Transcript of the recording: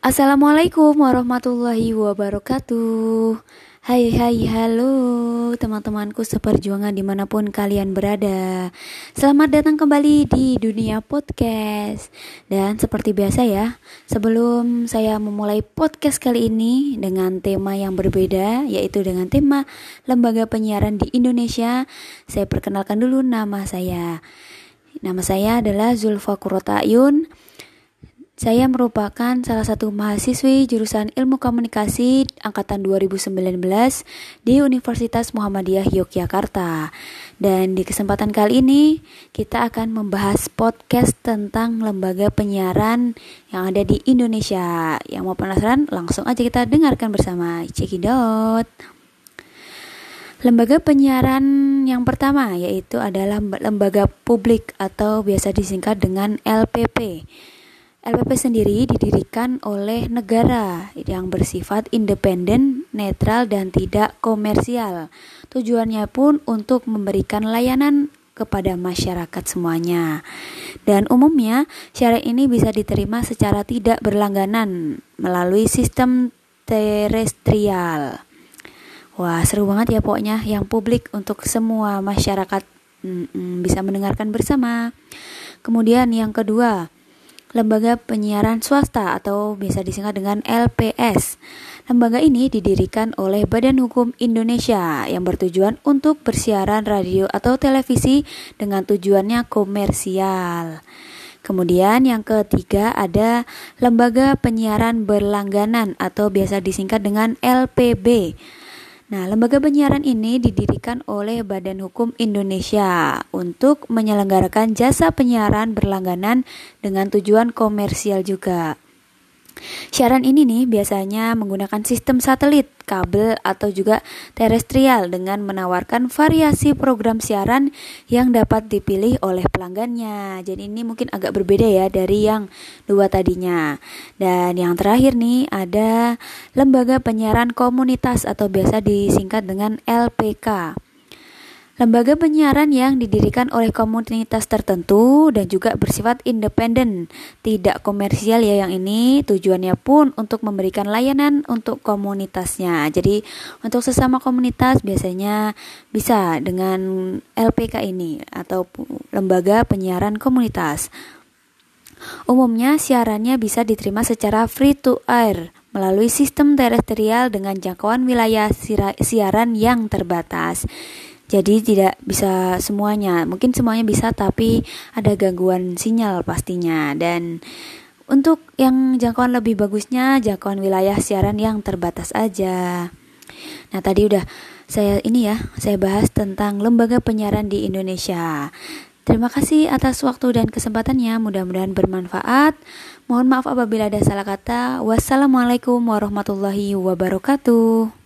Assalamualaikum warahmatullahi wabarakatuh. Hai hai halo teman-temanku seperjuangan di mana pun kalian berada. Selamat datang kembali di dunia podcast. Dan seperti biasa ya Sebelum saya memulai podcast kali ini Dengan tema yang berbeda Yaitu dengan tema Lembaga Penyiaran di Indonesia Saya perkenalkan dulu nama saya. Nama saya adalah Zulfa Kurota Ayun saya merupakan salah satu mahasiswi jurusan Ilmu Komunikasi angkatan 2019 di Universitas Muhammadiyah Yogyakarta. Dan di kesempatan kali ini kita akan membahas podcast tentang lembaga penyiaran yang ada di Indonesia. Yang mau penasaran langsung aja kita dengarkan bersama. Cekidot. Lembaga penyiaran yang pertama yaitu adalah lembaga publik atau biasa disingkat dengan LPP. LPP sendiri didirikan oleh negara yang bersifat independen, netral, dan tidak komersial. Tujuannya pun untuk memberikan layanan kepada masyarakat semuanya. Dan umumnya syarat ini bisa diterima secara tidak berlangganan melalui sistem terestrial. Wah, seru banget ya pokoknya yang publik untuk semua masyarakat mm, mm, bisa mendengarkan bersama. Kemudian yang kedua, lembaga penyiaran swasta atau bisa disingkat dengan LPS. Lembaga ini didirikan oleh Badan Hukum Indonesia yang bertujuan untuk bersiaran radio atau televisi dengan tujuannya komersial. Kemudian yang ketiga ada lembaga penyiaran berlangganan atau biasa disingkat dengan LPB. Nah, lembaga penyiaran ini didirikan oleh Badan Hukum Indonesia untuk menyelenggarakan jasa penyiaran berlangganan dengan tujuan komersial juga. Siaran ini nih biasanya menggunakan sistem satelit, kabel, atau juga terestrial dengan menawarkan variasi program siaran yang dapat dipilih oleh pelanggannya. Jadi ini mungkin agak berbeda ya dari yang dua tadinya. Dan yang terakhir nih ada lembaga penyiaran komunitas atau biasa disingkat dengan LPK. Lembaga penyiaran yang didirikan oleh komunitas tertentu dan juga bersifat independen, tidak komersial ya yang ini. Tujuannya pun untuk memberikan layanan untuk komunitasnya. Jadi untuk sesama komunitas biasanya bisa dengan LPK ini atau lembaga penyiaran komunitas. Umumnya siarannya bisa diterima secara free to air melalui sistem terestrial dengan jangkauan wilayah siaran yang terbatas. Jadi tidak bisa semuanya. Mungkin semuanya bisa tapi ada gangguan sinyal pastinya dan untuk yang jangkauan lebih bagusnya jangkauan wilayah siaran yang terbatas aja. Nah, tadi udah saya ini ya, saya bahas tentang lembaga penyiaran di Indonesia. Terima kasih atas waktu dan kesempatannya. Mudah-mudahan bermanfaat. Mohon maaf apabila ada salah kata. Wassalamualaikum warahmatullahi wabarakatuh.